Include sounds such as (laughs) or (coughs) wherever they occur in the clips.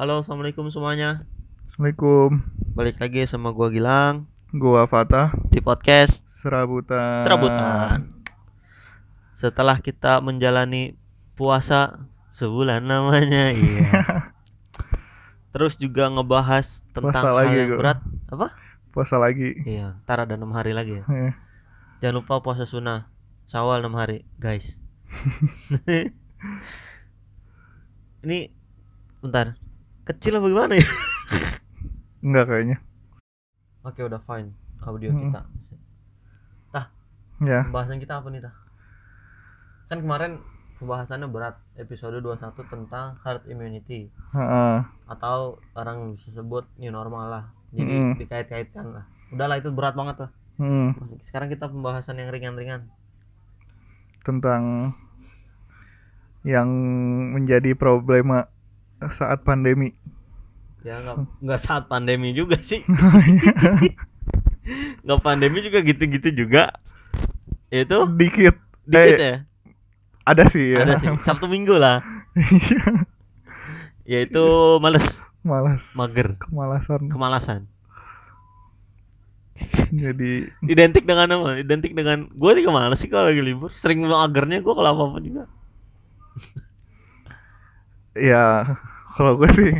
Halo, assalamualaikum semuanya. Assalamualaikum. Balik lagi sama gua Gilang Gua Fatah di podcast Serabutan. Serabutan. Setelah kita menjalani puasa sebulan namanya, (laughs) iya. Terus juga ngebahas tentang Puasa hal lagi yang gua. berat. Apa? Puasa lagi. Iya, ntar ada enam hari lagi ya. Eh, Jangan lupa puasa sunnah. Sawal 6 hari, guys. (laughs) (laughs) Ini bentar. Kecil apa gimana ya? (laughs) Enggak kayaknya. Oke, udah fine audio Hmm. kita. Ya. Pembahasan kita apa nih, Tah? Kan kemarin pembahasannya berat, episode 21 tentang herd immunity Heeh. atau orang bisa sebut new normal lah. Jadi Mm. dikait-kaitkan lah. Udahlah itu berat banget lah. Hmm, Sekarang kita pembahasan yang ringan-ringan. tentang yang menjadi problema saat pandemi. Ya nggak saat pandemi juga sih. (laughs) (laughs) nggak pandemi juga gitu-gitu juga. Itu Dikit. dikit Eh, ya. Ada sih ya. Ada sih. Sabtu Minggu lah. Yaitu males, Malas. mager, Kemalasan. kemalasan. Jadi (laughs) Identik dengan apa? Identik dengan gue sih ke mana sih kalau lagi libur. Sering magernya gue kalau apa apa juga. ya kalau gue sih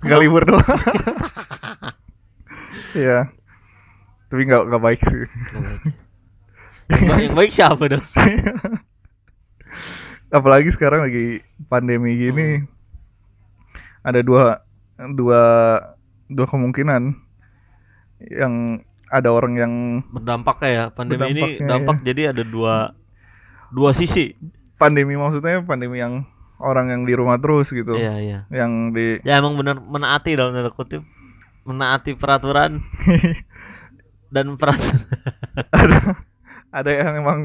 nggak libur doang. (laughs) ya. Tapi nggak nggak baik sih. Baik. (laughs) yang, baik, yang baik siapa dong? (laughs) apalagi sekarang lagi pandemi gini ada dua dua dua kemungkinan yang ada orang yang Berdampak ya pandemi ini dampak jadi ada dua dua sisi. pandemi maksudnya pandemi yang orang yang di rumah terus gitu Iya iya. yang di Ya emang bener menaati dalam tanda kutip menaati peraturan (laughs) dan peraturan (laughs) ada ada yang emang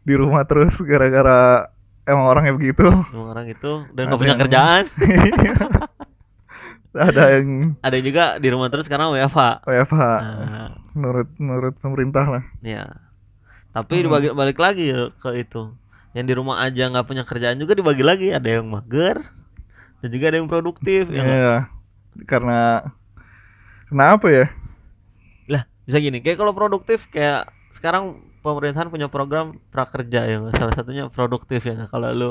di rumah terus gara-gara emang orangnya begitu emang orang itu dan nggak punya yang- kerjaan. (laughs) ada yang Ada juga di rumah terus karena WFH. WFH Nah, menurut menurut pemerintah lah ya. Tapi Hmm. balik lagi ke itu. Yang di rumah aja nggak punya kerjaan juga dibagi lagi. Ada yang mager dan juga ada yang produktif. Ya? Iya. karena kenapa ya Lah bisa gini. Kayak kalau produktif kayak sekarang pemerintahan punya program prakerja yang salah satunya produktif ya. Kalau lu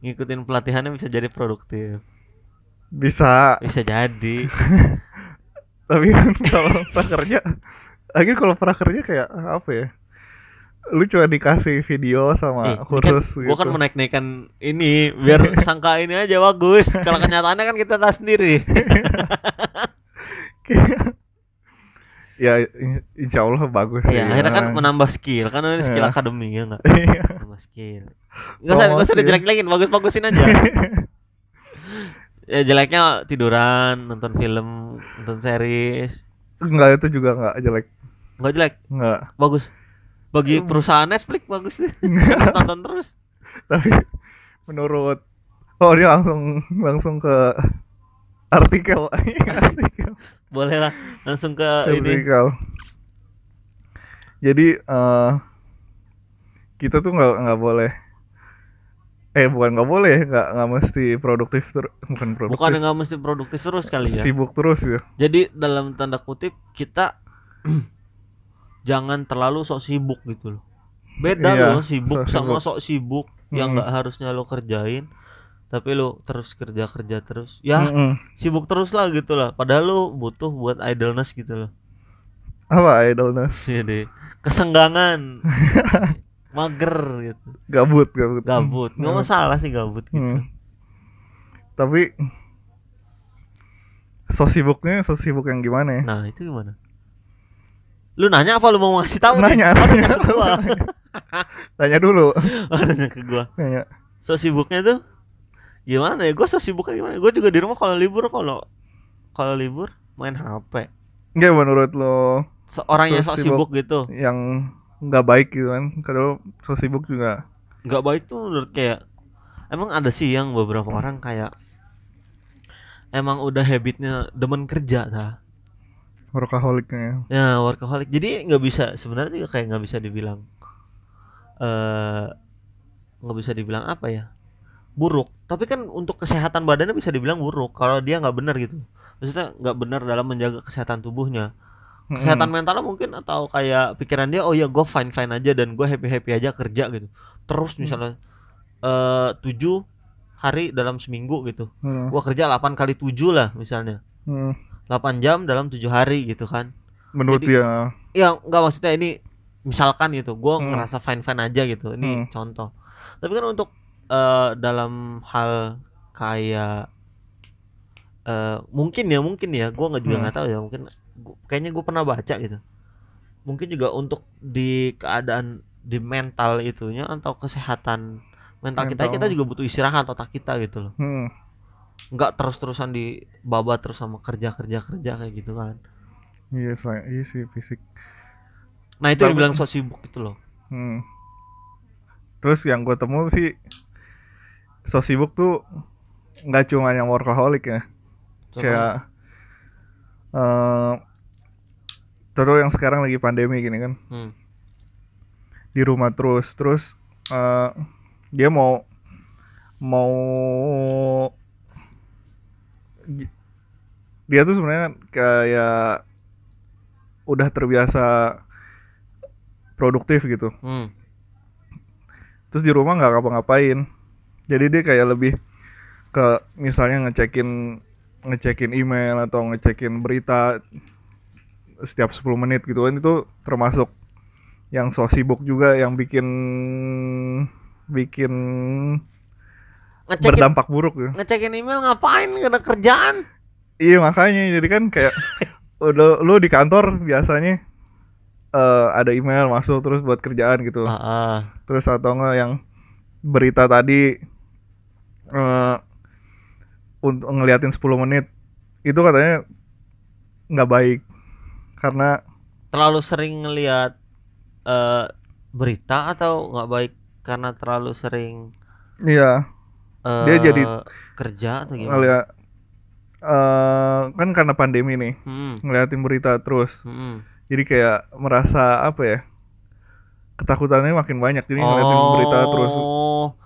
ngikutin pelatihannya bisa jadi produktif. bisa Bisa jadi. (laughs) tapi kan kalau prakerja lagi kalau prakerja kayak apa ya lu cuma dikasih video sama Eh, ini kan, khusus gua kan gitu. menaik-naikan ini biar (laughs) sangka ini aja bagus. Kalau kenyataannya kan kita tahu sendiri. (laughs) ya in- insya Allah bagus Iya, sih. akhirnya kan Nah. menambah skill kan ini skill Iya. akademi ya enggak? Iya. Menambah skill. Enggak usah, enggak usah Promosi. dijelek-jelekin, bagus-bagusin aja. (laughs) ya jeleknya tiduran, nonton film, nonton series. enggak itu juga enggak jelek Enggak jelek, enggak bagus. Bagi perusahaan Netflix bagus nih. Tonton (laughs) terus. tapi menurut oh dia langsung langsung ke artikel (laughs) artikel Boleh lah langsung ke ini. artikel jadi eh kita tuh nggak nggak boleh eh bukan nggak boleh nggak nggak mesti produktif terus bukan produktif Bukan nggak mesti produktif terus kali ya. sibuk terus ya Jadi dalam tanda kutip kita (clears throat) jangan terlalu sok sibuk gitu loh. Beda Iya, loh sibuk sok (laughs) sama sibuk. sok sibuk yang Hmm. nggak harusnya lo kerjain tapi lo terus kerja kerja terus ya Mm-mm. sibuk terus lah gitu lah padahal lo butuh buat idleness gitu loh apa idleness (laughs) jadi kesenggangan (laughs) mager gitu gabut gabut gabut nggak Hmm. masalah sih gabut gitu Hmm. tapi so sibuknya so sibuk yang gimana ya nah itu gimana lu nanya apa? Lu mau ngasih tahu nih? Nanya. oh, nanya. gua. (laughs) Dulu. (laughs) Oh, nanya ke gua. Nanya. So sibuknya tuh gimana ya? Gue so sibuknya gimana? Gue juga di rumah kalau libur kalau kalau libur main hp Enggak menurut lo seorang yang So sok sibuk. sibuk gitu. yang nggak baik gitu kan? Kalau so sibuk juga. Nggak baik tuh menurut kayak emang ada sih yang beberapa orang kayak emang udah habitnya demen kerja ta workaholicnya ya. Workaholic. Jadi nggak bisa sebenarnya juga kayak nggak bisa dibilang eh nggak bisa dibilang apa ya? Buruk. Tapi kan untuk kesehatan badannya bisa dibilang buruk kalau dia nggak benar gitu. Maksudnya nggak benar dalam menjaga kesehatan tubuhnya. Kesehatan mentalnya mungkin atau kayak pikiran dia oh ya gue fine fine aja dan gue happy happy aja kerja gitu. Terus misalnya eh tujuh hari dalam seminggu gitu. Hmm. gue kerja 8 kali 7 lah misalnya. Hmm. 8 jam dalam tujuh hari gitu kan menurut Jadi- dia ya nggak maksudnya ini misalkan gitu gue Hmm. ngerasa fine fine aja gitu ini Hmm. contoh tapi kan untuk eh, dalam hal kayak eh mungkin ya mungkin ya gue nggak juga Hmm. nggak tahu ya mungkin gua- kayaknya gue pernah baca gitu mungkin juga untuk di keadaan di mental itunya atau kesehatan mental, kita Mental. kita juga butuh istirahat otak kita gitu loh Hmm. Nggak terus terusan di babat terus sama kerja kerja kerja kayak gitu kan. Iya saya iya sih fisik. Nah itu yang Tapi- bilang so sibuk gitu loh. Hmm. Terus yang gue temu sih so sibuk tuh nggak cuma yang workaholic ya, Contohnya, kayak eh contoh yang sekarang lagi pandemi gini kan, hmm. di rumah terus, terus eh dia mau mau dia tuh sebenarnya kayak udah terbiasa produktif gitu. Hmm. terus di rumah nggak ngapa-ngapain jadi dia kayak lebih ke misalnya ngecekin ngecekin email atau ngecekin berita setiap 10 menit gitu kan itu termasuk yang so sibuk juga yang bikin bikin ngecekin berdampak buruk gitu. ngecekin email ngapain gak ada kerjaan Iya makanya jadi kan kayak (laughs) udah lu di kantor biasanya eh, ada email masuk terus buat kerjaan gitu. ah, ah. terus atau enggak yang berita tadi eh untuk ngeliatin 10 menit itu katanya nggak baik karena terlalu sering ngelihat eh, berita atau nggak baik karena terlalu sering iya eh, Dia jadi- kerja atau gimana ngeliat eh kan karena pandemi nih hmm. ngeliatin berita terus Hmm. jadi kayak merasa apa ya ketakutannya makin banyak jadi ngeliatin berita terus Oh,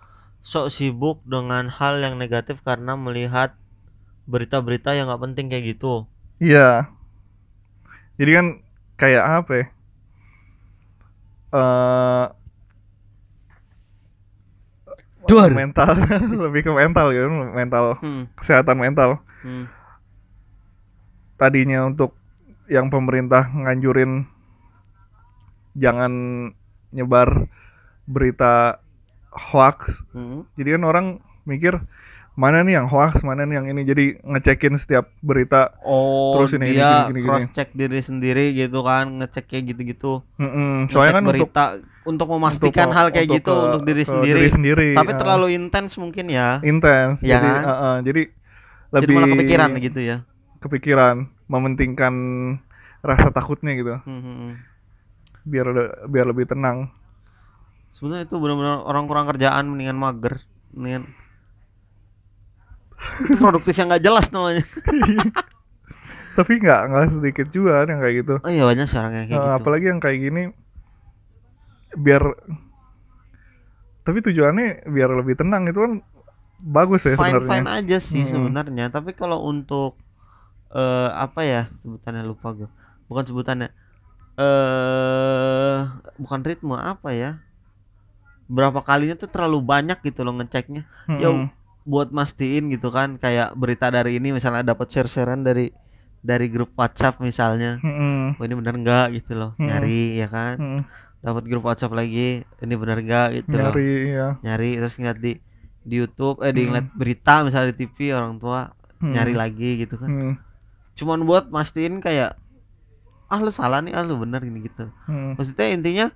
sok sibuk dengan hal yang negatif karena melihat berita-berita yang nggak penting kayak gitu. iya jadi kan kayak apa ya eh Duar. mental (laughs) lebih ke mental gitu mental Hmm. kesehatan mental hmm. tadinya untuk yang pemerintah nganjurin jangan nyebar berita hoax Hmm. jadi kan orang mikir mana nih yang hoax mana nih yang ini jadi ngecekin setiap berita Oh, Terus ini, ini, dia gini, gini, gini. cross check diri sendiri gitu kan, ngecek kayak gitu-gitu. Mm-mm. Ngecek soalnya kan untuk berita untuk, memastikan untuk- hal kayak untuk gitu ke- untuk diri sendiri. sendiri, Tapi ah. terlalu intens mungkin ya. intens Ya jadi kan? uh, uh, jadi Jadi lebih malah kepikiran gitu ya. kepikiran mementingkan rasa takutnya gitu Hmm, biar biar lebih tenang Sebenarnya itu benar-benar orang kurang kerjaan mendingan mager, mendingan (laughs) itu produktif yang nggak jelas namanya. tapi nggak nggak sedikit juga yang kayak gitu Oh iya banyak sih orang yang kayak Eh, gitu. apalagi yang kayak gini biar tapi tujuannya biar lebih tenang itu kan bagus ya fine sebenarnya fine aja sih Hmm. sebenarnya tapi kalau untuk eh apa ya sebutannya lupa gue bukan sebutannya eh bukan ritme apa ya berapa kalinya tuh terlalu banyak gitu loh ngeceknya Mm-mm. ya buat mastiin gitu kan kayak berita dari ini misalnya dapat share sharean dari dari grup WhatsApp misalnya Mm-mm. oh ini benar enggak gitu loh Hmm. nyari ya kan Mm-mm. Dapat grup WhatsApp lagi ini benar enggak gitu loh nyari ya nyari terus ngeliat di di YouTube eh di Hmm. ngeliat berita misalnya di TV orang tua Mm. nyari lagi gitu kan Mm. cuman buat mastiin kayak ah lu salah nih ah lu bener gini gitu Mm. maksudnya intinya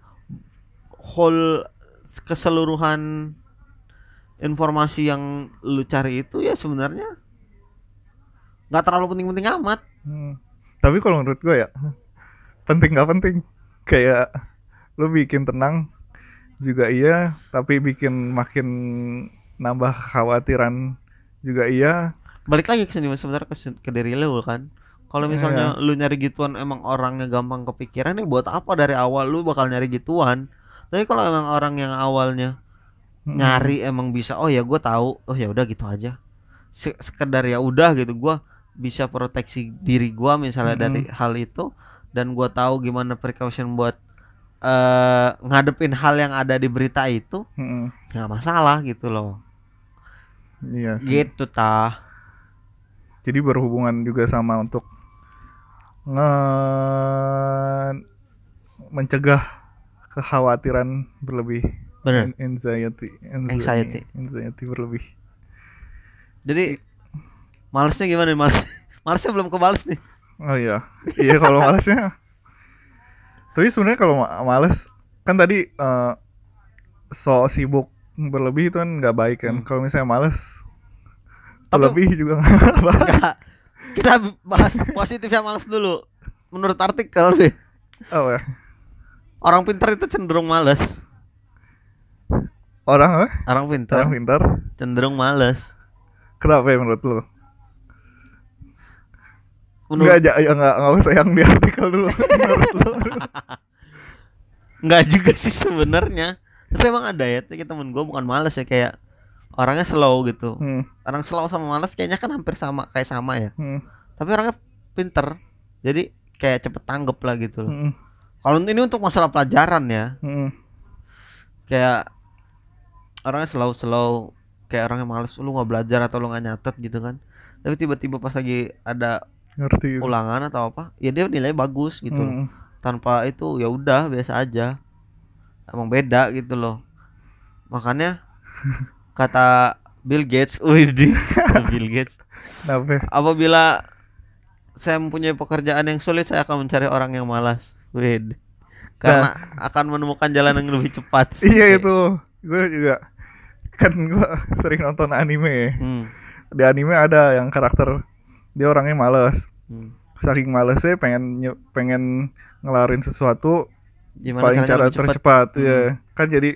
whole keseluruhan informasi yang lu cari itu ya sebenarnya nggak terlalu penting-penting amat Hmm. Tapi kalau menurut gue ya (laughs) penting nggak penting kayak lu bikin tenang juga iya, tapi bikin makin nambah khawatiran juga iya. balik lagi ke sini sebenarnya ke, ke diri lu kan kalau misalnya lu nyari gituan emang orangnya gampang kepikiran nih buat apa dari awal lu bakal nyari gituan tapi kalau emang orang yang awalnya Mm-mm. nyari emang bisa oh ya gue tahu oh ya udah gitu aja Se- sekedar ya udah gitu gua bisa proteksi diri gua misalnya Mm-mm. dari hal itu dan gua tahu gimana precaution buat eh ngadepin hal yang ada di berita itu nggak masalah gitu loh Iya sih. gitu tah Jadi berhubungan juga sama untuk nge mencegah kekhawatiran berlebih. bener Anxiety. Anxiety. Anxiety berlebih. jadi malesnya gimana nih males (laughs) malesnya belum kebales nih Oh iya. Iya kalau malesnya. Tapi sebenarnya kalau ma- males kan tadi eh, so sibuk berlebih itu kan nggak baik kan. Hmm. Kalau misalnya males Tapi- berlebih juga nggak. Kita bahas positifnya males dulu. Menurut artikel nih, Oh, ya. orang pintar itu cenderung males. Orang apa? Orang pintar Orang pintar. cenderung males. Kenapa ya menurut lu? Menurut Enggak aja, ya enggak, enggak usah yang di artikel dulu. (laughs) enggak juga sih sebenarnya. Tapi emang ada ya, kayak temen gue bukan males ya kayak orangnya slow gitu. Hmm, Orang slow sama males kayaknya kan hampir sama kayak sama ya. hmm, Tapi orangnya pinter. Jadi kayak cepet tanggep lah gitu loh. hmm, Kalau ini untuk masalah pelajaran ya, hmm. kayak orangnya slow slow kayak orangnya males lu nggak belajar atau lu nggak nyatet gitu kan tapi tiba-tiba pas lagi ada Ngerti. gitu. ulangan atau apa ya dia nilai bagus gitu. Hmm, tanpa itu ya udah biasa aja emang beda gitu loh makanya (laughs) kata Bill Gates di Bill Gates Kenapa? ya? apabila saya mempunyai pekerjaan yang sulit saya akan mencari orang yang malas wih karena akan menemukan jalan yang lebih cepat (laughs) Iya itu. Gue juga kan gue (laughs) sering nonton anime. hmm. Di anime ada yang karakter dia orangnya males. Hmm. Saking malesnya pengen pengen ngelarin sesuatu gimana paling caranya cara tercepat Hmm. ya kan jadi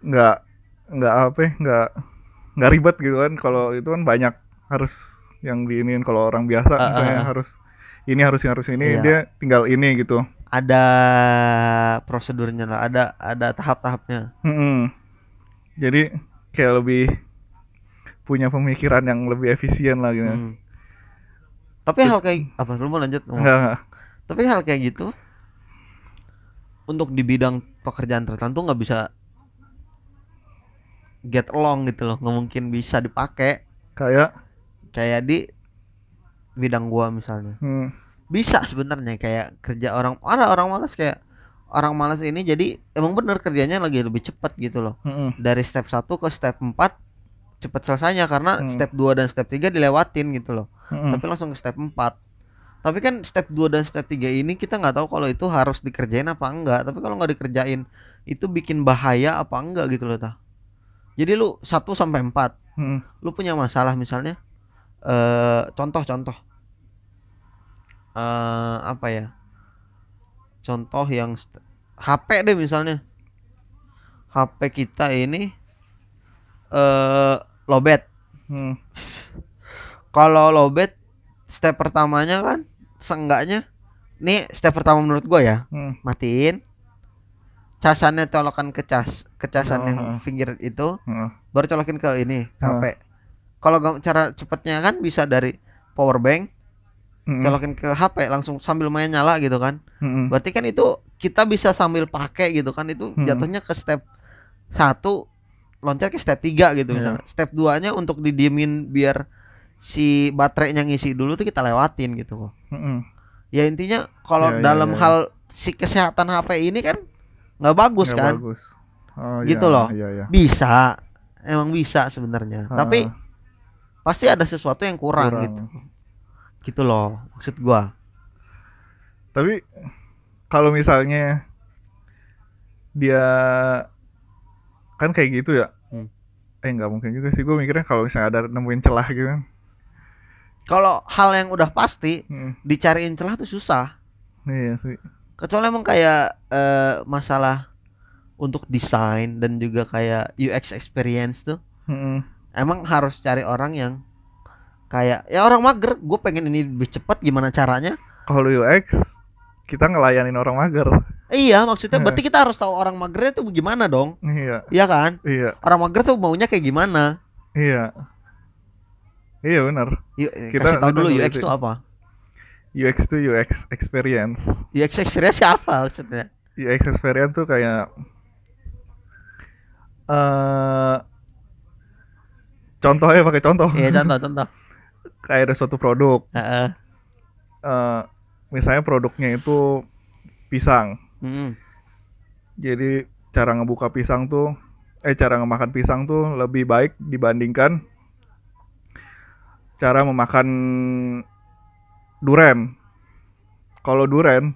nggak nggak apa ya, nggak nggak ribet gitu kan kalau itu kan banyak harus yang diinin kalau orang biasa ah, misalnya ah. harus ini harus ini harus ini Iya. dia tinggal ini gitu ada prosedurnya lah ada ada tahap-tahapnya Mm-mm. jadi kayak lebih punya pemikiran yang lebih efisien lah gitu Hmm. Tapi hal kayak apa? Lu mau lanjut? Ngomong? Tapi hal kayak gitu untuk di bidang pekerjaan tertentu nggak bisa get along gitu loh. Nggak mungkin bisa dipakai. Kayak? Kayak di bidang gua misalnya. Hmm, bisa sebenarnya kayak kerja orang ada orang malas kayak orang malas ini jadi emang bener kerjanya lagi lebih cepat gitu loh. Mm-mm. dari step 1 ke step 4 cepat selesainya karena Hmm. step 2 dan step 3 dilewatin gitu loh Mm-mm. tapi langsung ke step 4 tapi kan step 2 dan step 3 ini kita nggak tahu kalau itu harus dikerjain apa enggak. Tapi kalau nggak dikerjain itu bikin bahaya apa enggak gitu loh tah. Jadi lu 1 sampai 4 Mm-mm. lu punya masalah misalnya eh contoh contoh eh apa ya? Contoh yang HP deh misalnya. HP kita ini eh lobet. Hmm. Kalau lobet step pertamanya kan seenggaknya nih step pertama menurut gua ya Hmm. matiin casannya colokan ke cas ke casan Oh, yang heeh. pinggir itu Hmm. baru colokin ke ini ke Ah. HP. Kalau cara cepetnya kan bisa dari power bank Mm-mm. colokin ke HP langsung sambil main nyala gitu kan. Mm-mm. Berarti kan itu kita bisa sambil pakai gitu kan itu Hmm. jatuhnya ke step satu loncat ke step 3 gitu Iya. misalnya. Step 2-nya untuk didiemin biar si baterainya ngisi dulu tuh kita lewatin gitu kok. Mm-mm. Ya intinya kalau Iya, iya, dalam iya. hal si kesehatan HP ini kan nggak bagus Nggak kan? bagus. Oh, Gitu iya, loh. Iya, iya. Bisa. Emang bisa sebenarnya. Ah, Tapi pasti ada sesuatu yang kurang, Kurang. gitu gitu loh maksud gua Tapi kalau misalnya dia kan kayak gitu ya. Hmm. Eh nggak mungkin juga sih gue mikirnya kalau misalnya ada nemuin celah gitu kan. Kalau hal yang udah pasti Hmm. dicariin celah tuh susah Iya sih. kecuali emang kayak eh, masalah untuk desain dan juga kayak UX experience tuh Mm-mm. emang harus cari orang yang kayak ya orang mager gue pengen ini lebih cepat gimana caranya Kalau UX kita ngelayanin orang mager. Iya, maksudnya Eh. berarti kita harus tahu orang mager itu gimana dong? Iya, Iya kan? iya, Orang mager tuh maunya kayak gimana? iya. Iya benar. Yuk, Kita- kasih tahu dulu UX itu. itu apa? UX tuh UX experience. UX experience apa maksudnya? UX experience tuh kayak eh contohnya pakai contoh. Iya, contoh, contoh. (laughs) kayak ada suatu produk. Heeh. eh misalnya produknya itu pisang. Hmm. Jadi cara ngebuka pisang tuh eh cara ngemakan pisang tuh lebih baik dibandingkan cara memakan duren. Kalau duren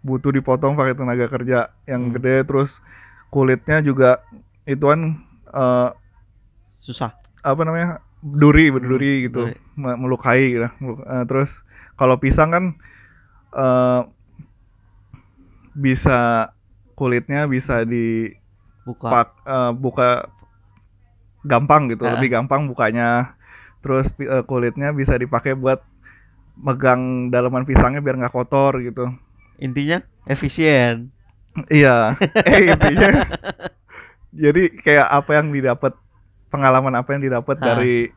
butuh dipotong pakai tenaga kerja yang Hmm. gede terus kulitnya juga ituan eh, Susah. apa namanya duri berduri Hmm, gitu duri. me- melukai gitu. Eh, terus kalau pisang kan eh, bisa kulitnya bisa dibuka Buka. eh, buka gampang gitu Ah. lebih gampang bukanya terus eh, kulitnya bisa dipakai buat megang dalaman pisangnya biar nggak kotor gitu Intinya efisien. iya (laughs) eh intinya jadi kayak apa yang didapat pengalaman apa yang didapat dari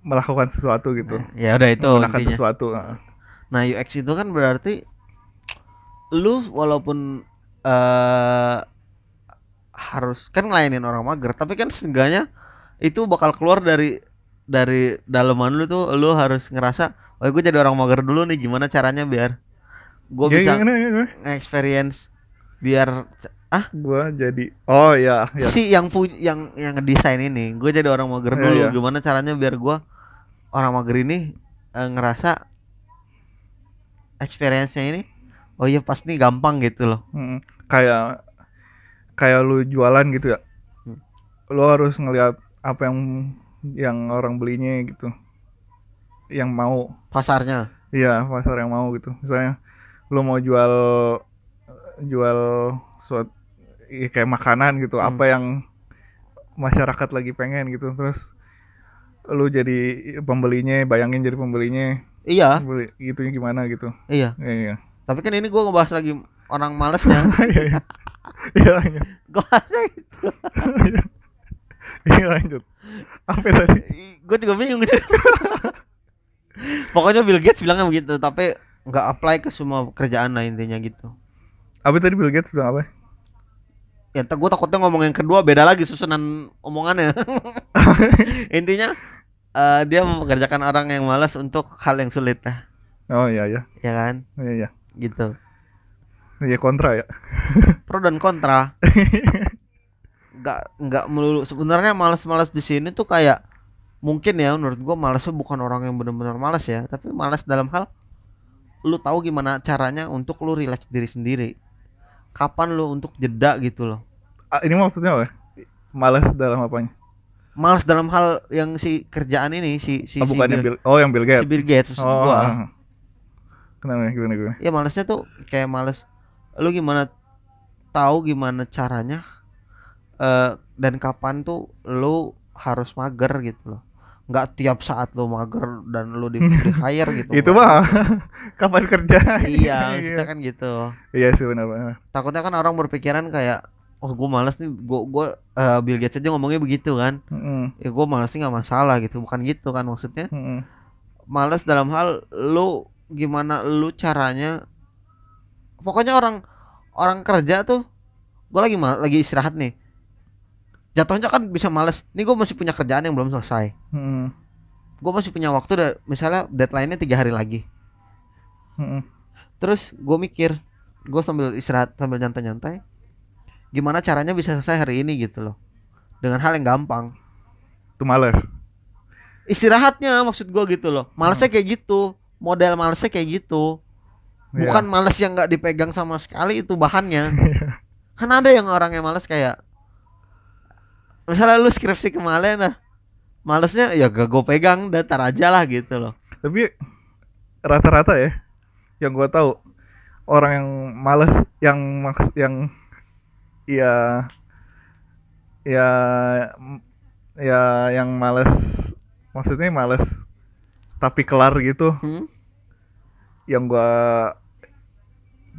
melakukan sesuatu gitu Ya udah itu menggunakan intinya. sesuatu ah. Nah, UX itu kan berarti lu walaupun eh harus kan ngelayanin orang mager, tapi kan seenggaknya itu bakal keluar dari dari daleman lu tuh lu harus ngerasa, "Oh, gue jadi orang mager dulu nih, gimana caranya biar gue Ya, bisa gimana, gimana? nge-experience biar ah gua jadi oh ya ya si yang pu yang yang ngedesain ini, gue jadi orang mager Iya, dulu, iya. gimana caranya biar gua orang mager ini eh, ngerasa experience-nya ini oh iya pasti gampang gitu loh. Mm, kayak kayak lu jualan gitu ya Hmm. lu harus ngelihat apa yang yang orang belinya gitu. Yang mau. Pasarnya? Iya pasar yang mau gitu. Misalnya lu mau jual jual suatu ya kayak makanan gitu. Hmm. apa yang masyarakat lagi pengen gitu. Terus lu jadi pembelinya bayangin jadi pembelinya. Iya. Beli gitunya gimana gitu. Iya. Iya tapi kan ini gua ngebahas lagi orang malesnya. (laughs) Iya iya. Iya lanjut (laughs) gua gitu (laughs) iya lanjut. Apa tadi? Gue juga bingung gitu. (laughs) Pokoknya Bill Gates bilangnya begitu tapi nggak apply ke semua kerjaan lah intinya gitu. Apa tadi Bill Gates bilang apa? Ya gue takutnya ngomong yang kedua beda lagi susunan omongannya. (laughs) Intinya eh, dia mempekerjakan orang yang malas untuk hal yang sulit lah. Oh iya iya. Ya kan? Iya iya. Gitu. Iya kontra ya. (laughs) Pro dan kontra nggak nggak melulu. Sebenarnya malas-malas di sini tuh kayak mungkin ya menurut gua malasnya bukan orang yang benar-benar malas ya tapi malas dalam hal lu tahu gimana caranya untuk lu relax diri sendiri. Kapan lu untuk jeda gitu loh. Ah, ini maksudnya apa malas dalam apanya? Malas dalam hal yang si kerjaan ini si si oh, si bukan yang Bill, Bill oh yang Bill si Gates Bill Gates maksud oh gua. ah. kenapa gimana gimana? Ya malasnya tuh kayak males. Lu gimana tahu gimana caranya eh dan kapan tuh lu harus mager gitu loh. Nggak tiap saat lu mager dan lu di, di (laughs) hire gitu itu mah (laughs) kapan kerja? (laughs) Iya maksudnya kan gitu. Iya sih benar takutnya kan orang berpikiran kayak oh gue malas nih gue gue eh, Bill Gates aja ngomongnya begitu kan. Mm-mm, ya gue malas sih nggak masalah gitu bukan gitu kan maksudnya. Mm-mm. males dalam hal lu gimana lu caranya. Pokoknya orang orang kerja tuh gue lagi mal- lagi istirahat nih jatuhnya kan bisa males. Nih gue masih punya kerjaan yang belum selesai. Mm-mm, gue masih punya waktu da- misalnya deadline-nya tiga hari lagi. Mm-mm. terus gue mikir gue sambil istirahat sambil nyantai-nyantai gimana caranya bisa selesai hari ini gitu loh. Dengan hal yang gampang. Itu males. Istirahatnya maksud gue gitu loh. Malesnya kayak gitu. Model malesnya kayak gitu. Bukan males yang nggak dipegang sama sekali itu bahannya. (laughs) Kan ada yang orang yang males kayak misalnya lu skripsi kemarin nah malesnya ya gak gue pegang datar aja lah gitu loh. Tapi rata-rata ya yang gua tahu orang yang males yang maks yang ya ya ya yang males maksudnya males tapi kelar gitu Hmm? yang gua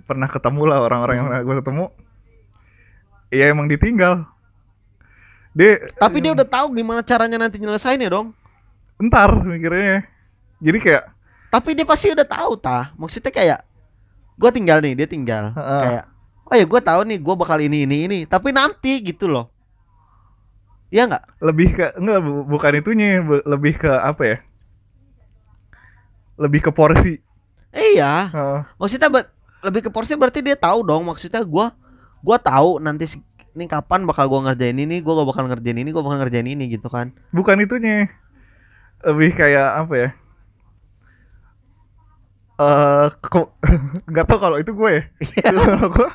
pernah ketemu lah orang-orang yang gue ketemu Iya emang ditinggal dia Tapi dia udah tahu gimana caranya nanti nyelesainnya dong. entar mikirnya jadi kayak Tapi dia pasti udah tahu tah. Maksudnya kayak gua tinggal nih, dia tinggal. Heeh. Kayak oh ya gua tahu nih gua bakal ini ini ini, tapi nanti gitu loh. Iya nggak? lebih ke enggak bu- bukan itunya bu- lebih ke apa ya lebih ke porsi Eh, iya. Heeh. Maksudnya ber- lebih ke porsi berarti dia tahu dong. Maksudnya gua gua tahu nanti ini kapan bakal gua ngerjain ini, gua gak bakal ngerjain ini, gua bakal ngerjain ini gitu kan. bukan itunya. Lebih kayak apa ya? Eh kok (laughs) nggak tau kalau itu gue ya. Gue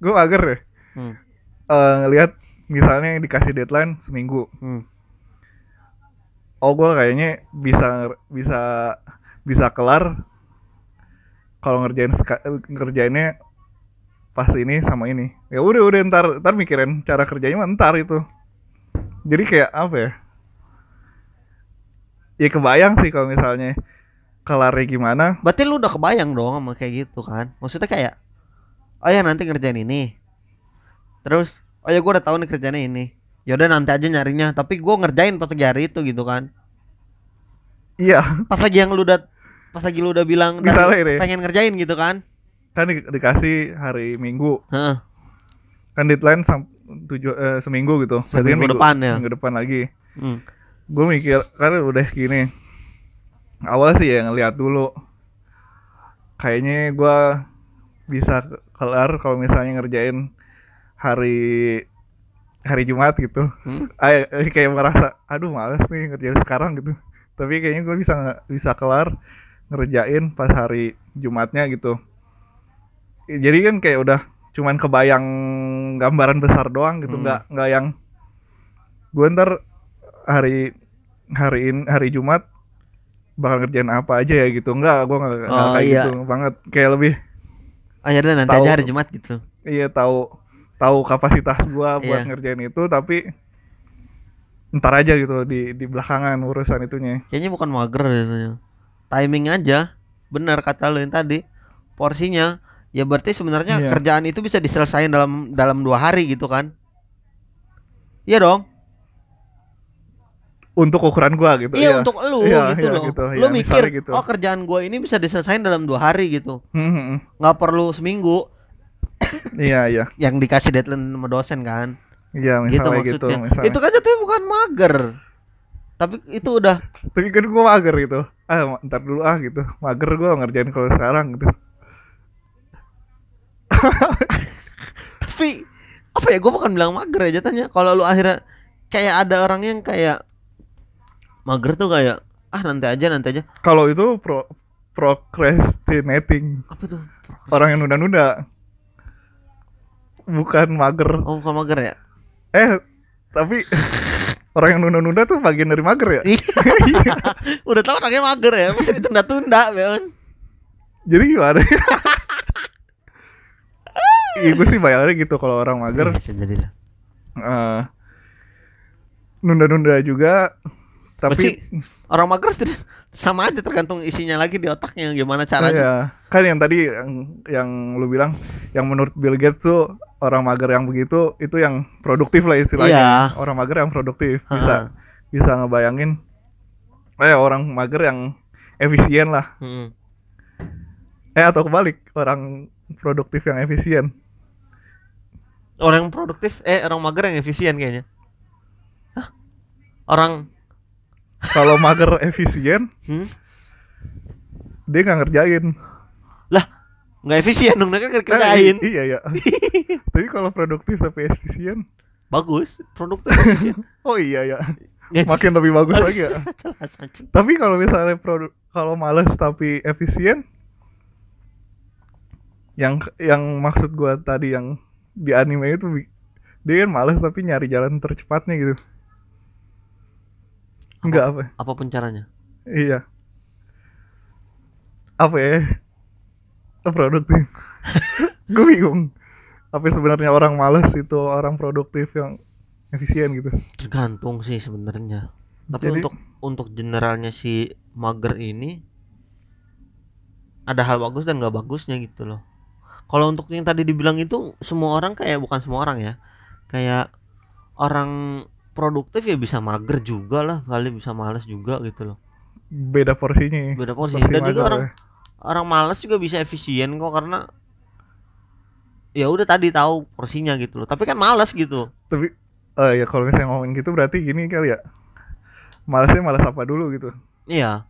gue mager ya. Hmm. Eh, ngelihat misalnya dikasih deadline seminggu. Hmm. oh gue kayaknya bisa bisa bisa kelar kalau ngerjain ngerjainnya pas ini sama ini ya udah udah ntar ntar mikirin cara kerjanya mah ntar itu jadi kayak apa ya ya kebayang sih kalau misalnya kelarnya gimana Berarti lu udah kebayang dong sama kayak gitu kan. Maksudnya kayak oh ya nanti ngerjain ini. Terus oh ya gua udah tahu nih kerjanya ini. Ya udah nanti aja nyarinya, tapi gua ngerjain pas lagi hari itu gitu kan. iya Pas lagi yang lu udah pas lagi lu udah bilang tadi ini. pengen ngerjain gitu kan. Kan di- dikasih hari minggu Heeh. kan deadline sam tujuh eh, seminggu gitu kan Seminggu depan ya. minggu depan lagi Hmm. gue mikir kan udah gini awal sih ya ngeliat dulu kayaknya gue bisa ke- kelar kalau misalnya ngerjain hari hari Jumat gitu Hmm. Ay, eh, kayak merasa aduh males nih ngerjain sekarang gitu tapi kayaknya gue bisa bisa kelar ngerjain pas hari Jumatnya gitu jadi kan kayak udah cuman kebayang gambaran besar doang gitu Hmm. nggak nggak yang gue ntar hari hari in, hari Jumat bakal ngerjain apa aja ya gitu nggak gue nggak nggak Oh, kayak iya. gitu banget kayak lebih Oh ya udah nanti Tahu. aja hari Jumat gitu. iya tahu tahu kapasitas gua (laughs) buat Iya. ngerjain itu tapi ntar aja gitu di di belakangan urusan itunya Kayaknya bukan mager biasanya. Timing aja. Benar kata lu yang tadi. Porsinya ya berarti sebenarnya Iya. kerjaan itu bisa diselesaikan dalam dalam dua hari gitu kan. Iya dong. untuk ukuran gua gitu Iya untuk lu Iya, gitu iya, loh. gitu. Lu Iya, mikir, gitu. oh kerjaan gua ini bisa diselesaikan dalam dua hari gitu. Hmm, hmm, hmm. nggak perlu seminggu iya iya (coughs) yang dikasih deadline sama dosen kan. iya gitu gitu, maksudnya. misalnya. Itu kan jatuhnya bukan mager. Tapi itu udah tapi kan gua mager gitu ah ntar dulu ah gitu mager gua ngerjain kalau sekarang gitu (laughs) tapi apa ya gue bukan bilang mager ya jatuhnya. Kalau lu akhirnya kayak ada orang yang kayak mager tuh kayak ah nanti aja nanti aja. Kalau itu pro procrastinating. Apa tuh? Orang yang nunda-nunda bukan mager. Oh bukan mager ya? Eh tapi (laughs) orang yang nunda-nunda tuh bagian dari mager ya? Iya. (laughs) udah tau orangnya mager ya mesti ditunda-tunda Beon jadi gimana Iya gue sih bayangnya gitu kalau orang mager Iya, bisa jadi lah eh, nunda-nunda juga Berarti tapi orang mager sih- sama aja tergantung isinya lagi di otaknya gimana caranya Iya. kan yang tadi yang, yang lu bilang yang menurut Bill Gates tuh orang mager yang begitu itu yang produktif lah istilahnya Iya. orang mager yang produktif bisa bisa ngebayangin eh orang mager yang efisien lah Hmm. eh atau kebalik orang produktif yang efisien orang yang produktif eh orang mager yang efisien kayaknya. Hah? orang kalau mager efisien? Hmm? dia nggak ngerjain. Lah nggak efisien dong kan kerjain. I- iya ya (laughs) tapi kalau produktif tapi efisien? Bagus produktif efisien. (laughs) Oh iya ya Ya, makin lebih bagus (laughs) lagi ya. Tapi kalau misalnya produk kalau males tapi efisien? Yang yang maksud gua tadi yang di anime itu dia kan males tapi nyari jalan tercepatnya gitu. Enggak apa? apa pun caranya. Iya. Apa ya? Produktif (laughs) gue bingung. Apa sebenarnya orang males itu orang produktif yang efisien gitu? Tergantung sih sebenarnya. Tapi Jadi- untuk untuk generalnya si mager ini ada hal bagus dan nggak bagusnya gitu loh Kalau untuk yang tadi dibilang itu semua orang kayak bukan semua orang ya. Kayak orang produktif ya bisa mager juga lah, kali bisa males juga gitu loh. beda porsinya Beda porsi. Porsi Dan juga orang ya. orang males juga bisa efisien kok karena ya udah tadi tahu porsinya gitu loh. Tapi kan males gitu. tapi eh ya kalau misalnya ngomongin gitu berarti gini kali ya malasnya malas apa dulu gitu Iya.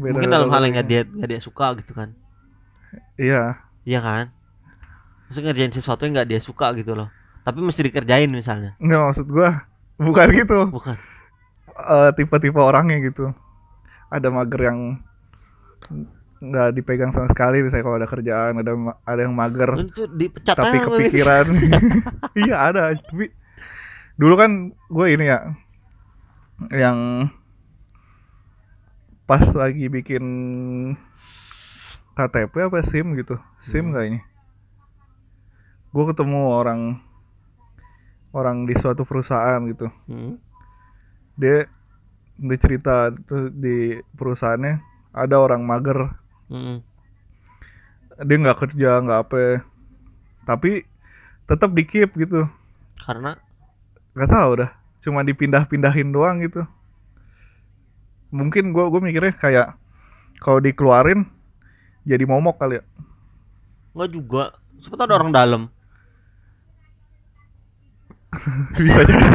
Beda Mungkin dalam hal yang nggak dia nggak dia suka gitu kan. iya Iya kan? Maksudnya ngerjain sesuatu yang nggak dia suka gitu loh. Tapi mesti dikerjain misalnya. nggak maksud gua bukan gitu Bukan. Eh, tipe-tipe orangnya gitu ada mager yang nggak dipegang sama sekali misalnya kalau ada kerjaan ada ada yang mager dipecat tapi kepikiran (laughs) iya ada tapi dulu kan gue ini ya yang pas lagi bikin KTP apa SIM gitu SIM Hmm. kayaknya gue ketemu orang orang di suatu perusahaan gitu Hmm. dia dia cerita tuh di perusahaannya ada orang mager Hmm. dia nggak kerja nggak apa tapi tetap di keep gitu Karena nggak tahu dah cuma dipindah-pindahin doang gitu mungkin gua gue mikirnya kayak kalau dikeluarin jadi momok kali ya nggak juga. Tahu ada orang dalam. (laughs) bisa jadi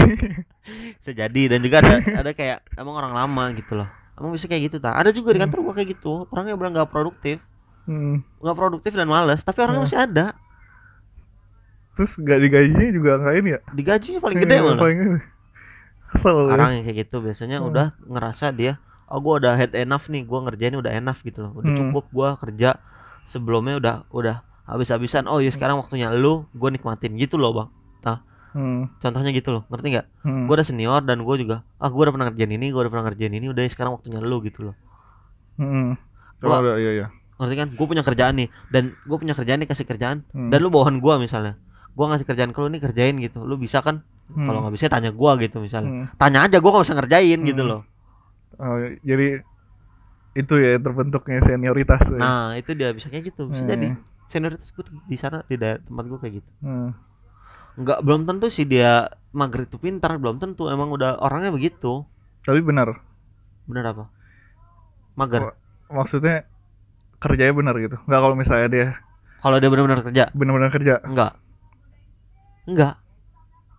Bisa jadi dan juga ada ada kayak emang orang lama gitu loh. Emang bisa kayak gitu tak? Ada juga di kantor gua kayak gitu. Orangnya benar nggak produktif, Hmm, nggak produktif dan males. Tapi orangnya Hmm. masih ada. terus nggak digajinya juga nggak ini ya Digajinya paling gede Iya, malah. paling gede. kesel ya. Orang yang kayak gitu biasanya Hmm. udah ngerasa dia, oh gua udah head enough nih, gua ngerjain udah enough gitu loh. Udah Hmm. cukup gua kerja sebelumnya udah udah habis-habisan. Oh ya sekarang waktunya lu, gua nikmatin gitu loh bang. Hmm, Contohnya gitu loh, ngerti nggak? hmm. gue udah senior dan gue juga ah gue udah pernah ngerjain ini gue udah pernah ngerjain ini udah sekarang waktunya lu gitu loh Hmm. Gua- Oh, ada, iya iya ngerti kan gue punya kerjaan nih dan gue punya kerjaan nih kasih kerjaan Hmm. dan lu bawahan gue misalnya gue ngasih kerjaan ke lu nih kerjain gitu lu bisa kan Hmm. kalau nggak bisa tanya gue gitu misalnya Hmm. tanya aja gue gak usah ngerjain gitu Hmm. loh Oh, jadi itu ya terbentuknya senioritas ya. nah itu dia bisa kayak gitu bisa Hmm. jadi senioritas gue di sana di daerah tempat gue kayak gitu Hmm. Nggak belum tentu sih dia mager itu pintar belum tentu. Emang udah orangnya begitu. Tapi benar, bener apa? Mager. Maksudnya kerjanya benar gitu. Nggak kalau misalnya dia kalau dia benar-benar kerja? benar-benar kerja, enggak enggak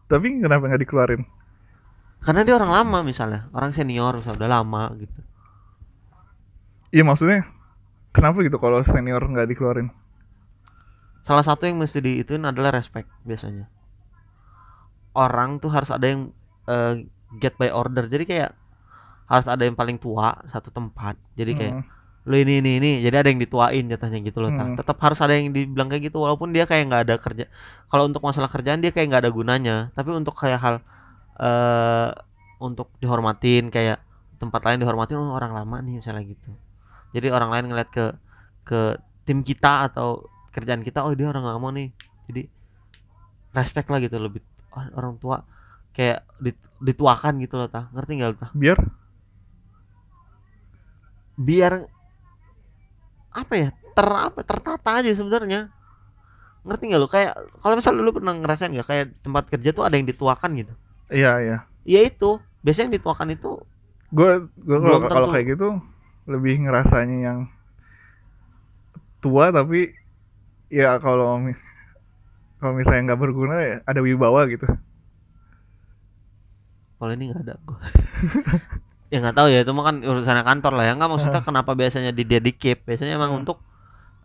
tapi kenapa nggak dikeluarin? karena dia orang lama misalnya. Orang senior misalnya udah lama gitu. Iya maksudnya kenapa gitu kalau senior nggak dikeluarin? salah satu yang mesti diituin adalah respect biasanya orang tuh harus ada yang eh, get by order. Jadi kayak harus ada yang paling tua satu tempat. Jadi kayak Hmm. lu ini ini ini. Jadi ada yang dituain jatuhnya gitu loh. Hmm. tetap harus ada yang dibilang kayak gitu walaupun dia kayak nggak ada kerja. Kalau untuk masalah kerjaan dia kayak nggak ada gunanya. Tapi untuk kayak hal eh untuk dihormatin kayak tempat lain dihormatin oh, orang lama nih misalnya gitu. Jadi orang lain ngeliat ke ke tim kita atau kerjaan kita oh dia orang lama nih. Jadi respect lah gitu lebih orang tua kayak dit- dituakan gitu loh ta ngerti nggak lo ta Biar? Biar apa ya ter apa tertata aja sebenarnya. Ngerti nggak lo kayak kalau misalnya lu pernah ngerasain nggak kayak tempat kerja tuh ada yang dituakan gitu? Iya iya. ya itu. Biasanya yang dituakan itu Gue gue kalau kalau kayak gitu lebih ngerasanya yang tua tapi ya kalau kalau misalnya nggak berguna ya ada wibawa gitu. kalau ini nggak ada gua. (laughs) Ya nggak tahu ya itu mah kan urusannya kantor lah ya. Nggak maksudnya (laughs) kenapa biasanya di keep biasanya emang Hmm. untuk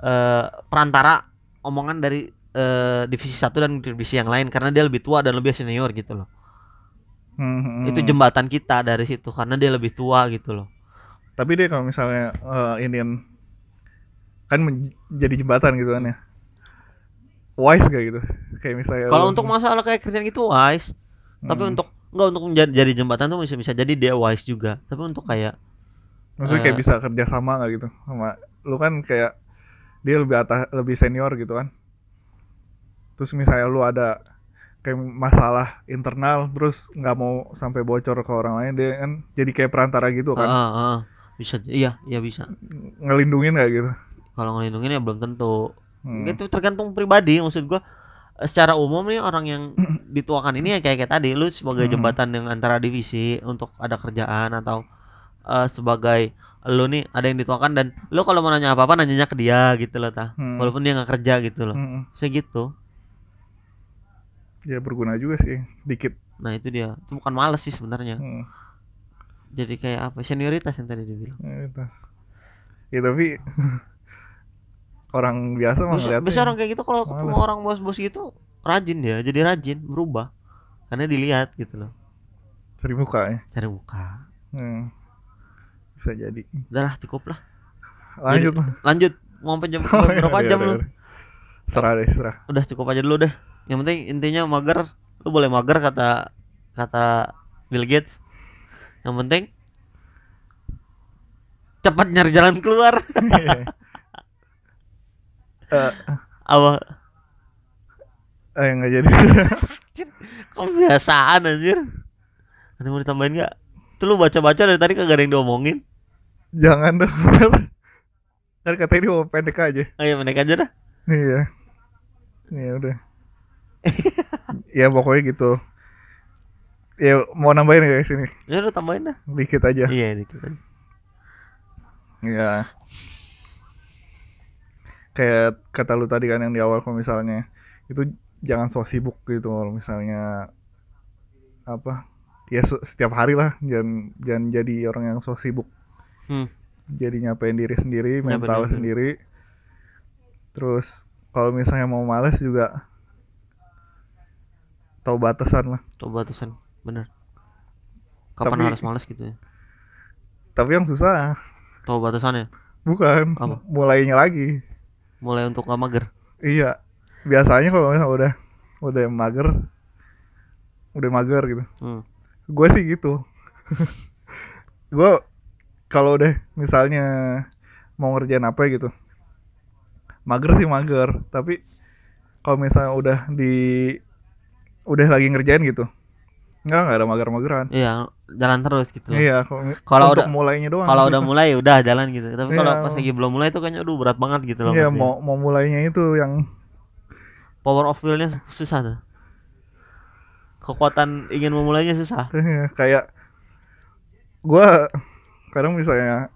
eh, perantara omongan dari eh, divisi satu dan divisi yang lain. Karena dia lebih tua dan lebih senior gitu loh. Hmm, itu jembatan kita dari situ karena dia lebih tua gitu loh. Tapi dia kalau misalnya eh, inian kan men- jadi jembatan gitu kan ya. Wise gak gitu? Kayak misalnya kalau untuk masalah kayak kerjaan gitu wise. Tapi Hmm. untuk nggak untuk jadi jembatan tuh bisa bisa jadi dia wise juga. Tapi untuk kayak maksudnya kayak eh, bisa kerja sama gak gitu? Sama lu kan kayak dia lebih atas lebih senior gitu kan? Terus misalnya lu ada kayak masalah internal terus nggak mau sampai bocor ke orang lain dia kan jadi kayak perantara gitu kan? Ah, ah. bisa iya iya bisa. Ngelindungin gak gitu? Kalau ngelindungin ya belum tentu Hmm. Itu tergantung pribadi maksud gua secara umum nih orang yang (clears throat) dituakan ini ya kayak kayak tadi lu sebagai Hmm. jembatan yang antara divisi untuk ada kerjaan atau eh, sebagai lu nih ada yang dituakan dan lu kalau mau nanya apa-apa nanyanya ke dia gitu loh tah. Hmm. Walaupun dia nggak kerja gitu loh. Hmm. Gitu. Ya berguna juga sih, dikit. Nah, itu dia. Itu bukan males sih sebenarnya. Hmm. Jadi kayak apa? Senioritas yang tadi dibilang. Itu. Ya tapi (laughs) orang biasa mah ngeliatnya bisa orang kayak gitu kalau ketemu orang bos-bos gitu rajin dia, jadi rajin, berubah. Karena dilihat gitu loh. cari muka ya. Cari muka. Hmm. Bisa jadi. Udah lah, cukup lah. Lanjut lah. Lanjut. Mau sampai jam (laughs) Oh, berapa iya, jam iya, lu? iya. Serah deh, serah. Udah cukup aja dulu deh. Yang penting intinya mager. Lu boleh mager kata kata Bill Gates. Yang penting cepat nyari jalan keluar. (laughs) (laughs) Eh, Apa? eh nggak jadi. (laughs) Kebiasaan anjir. Ada mau ditambahin nggak? Tuh lu baca-baca dari tadi kagak ada yang diomongin. Jangan dong. (laughs) Kan katanya dia mau pendek aja. Ayo menaik aja dah. Iya. Ya udah. ya pokoknya gitu. Ya mau nambahin guys ini Ya udah tambahin dah. dikit aja. Iya dikit aja. Ya. Kayak kata lu tadi kan yang di awal kalau misalnya itu jangan so sibuk gitu kalau misalnya apa ya se- setiap hari lah jangan jangan jadi orang yang so sibuk Hmm. jadi nyapain diri sendiri mental diri sendiri terus kalau misalnya mau males juga tahu batasan lah Tuh batasan. Bener. Kapan Tapi- harus males gitu ya? tapi yang susah Tahu batasannya. bukan Apa? mulainya lagi Mulai untuk gak mager. Iya. Biasanya kalau misalnya udah udah mager udah mager gitu. Hmm. Gue sih gitu. (laughs) gue kalau udah misalnya mau ngerjain apa gitu. Mager sih mager, tapi kalau misalnya udah di udah lagi ngerjain gitu. Enggak, enggak ada mager-mageran. Iya, jalan terus gitu. Iya, kalau Kalau udah- mulainya doang. Kalau gitu. udah mulai ya udah jalan gitu. Tapi kalau Iya. pas lagi belum mulai itu kayaknya aduh berat banget gitu loh. Iya, maksudnya. mau mau mulainya itu yang Power of will-nya susah tuh. Kekuatan ingin memulainya susah. (laughs) Iya, kayak gua kadang misalnya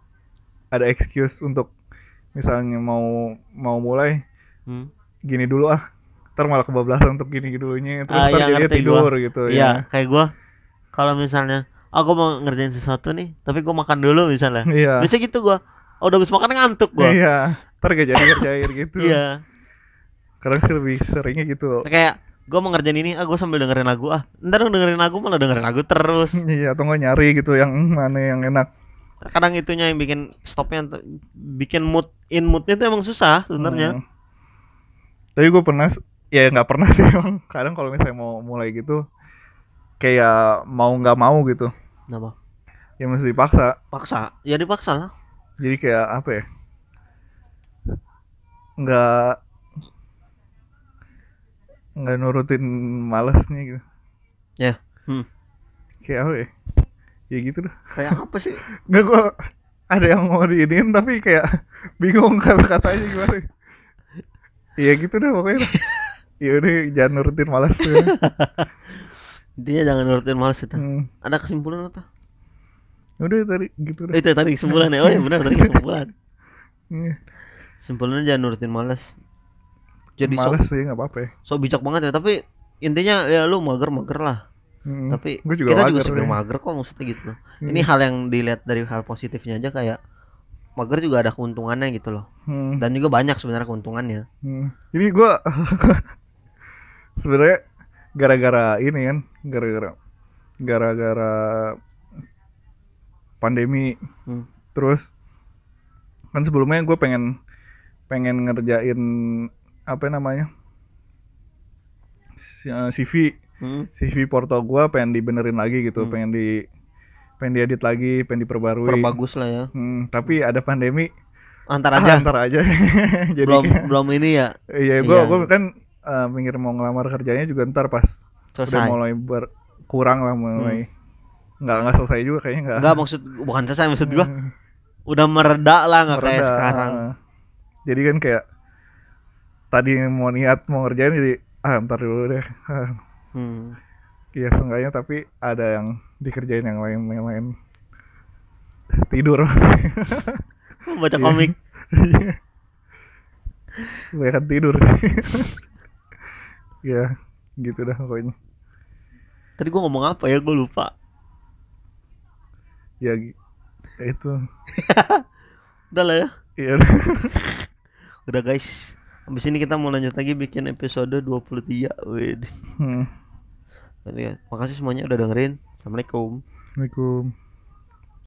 ada excuse untuk misalnya mau mau mulai Hmm. gini dulu ah ntar malah kebablasan untuk gini dulunya terus Ah, ntar iya, jadinya ngerti tidur gua. gitu Iya, ya kayak gua kalau misalnya aku mau ngerjain sesuatu nih, tapi gua makan dulu misalnya. iya Bisa gitu gua. Oh, udah habis makan ngantuk gua. iya ntar gak jadi ngerjain gitu Iya. kadang sih lebih seringnya gitu Kayak gua mau ngerjain ini, ah gua sambil dengerin lagu ah. Ntar dengerin lagu malah dengerin lagu terus. iya atau nggak nyari gitu yang mana yang enak Kadang itunya yang bikin stopnya bikin mood in moodnya tuh emang susah sebenarnya. Hmm. tapi gue pernah ya nggak pernah sih (laughs) emang kadang kalau misalnya mau mulai gitu kayak mau nggak mau gitu Kenapa? ya mesti dipaksa Paksa. Ya dipaksa lah. jadi kayak apa ya nggak nggak nurutin malesnya gitu Ya. Hmm. kayak apa ya ya gitu dah Kayak apa sih? (laughs) nggak kok ada yang mau diinin tapi kayak bingung (laughs) kata-katanya gimana ya gitu dah pokoknya ya udah jangan nurutin malas tuh (laughs) Intinya jangan nurutin males itu. hmm. Ada kesimpulan atau? udah tadi gitu dah Itu tadi kesimpulan ya. Oh iya benar tadi (laughs) kesimpulan. Iya. Kesimpulannya jangan nurutin males. Jadi malas sih nggak apa-apa ya so bijak banget ya, tapi intinya ya lu mager-mager lah. Hmm. Tapi Gua juga kita mager juga seger nih. mager kok maksudnya gitu loh. Hmm. Ini hal yang dilihat dari hal positifnya aja kayak mager juga ada keuntungannya gitu loh. Hmm. Dan juga banyak sebenarnya keuntungannya. Hmm. Jadi gua (laughs) sebenarnya gara-gara ini kan, gara-gara gara-gara pandemi Hmm. terus kan sebelumnya gue pengen pengen ngerjain apa namanya eh, CV Hmm. CV porto gua pengen dibenerin lagi gitu Hmm. pengen di pengen diedit lagi pengen diperbarui Perbagus lah ya. Hmm, tapi ada pandemi Antar aja. antar aja (laughs) jadi belum belum ini ya Iya, gua Iya. gua kan eh, mikir mau ngelamar kerjanya juga ntar pas udah selesai. mulai berkurang lah mulai nggak nggak selesai juga kayaknya nggak. Enggak maksud bukan selesai maksud gua Hmm, udah mereda lah nggak kayak sekarang. Jadi kan kayak tadi mau niat mau ngerjain jadi ah ntar dulu deh Hmm. Iya seenggaknya tapi ada yang dikerjain yang lain yang lain tidur. (laughs) Baca Iya. komik. Kebanyakan tidur (laughs) ya gitu dah pokoknya Tadi gua ngomong apa ya? Gua lupa. ya ya itu (laughs) Udah lah ya. iya Udah (laughs) guys. Habis ini kita mau lanjut lagi bikin episode 23. Wih. hmm. Makasih semuanya udah dengerin. Assalamualaikum. Assalamualaikum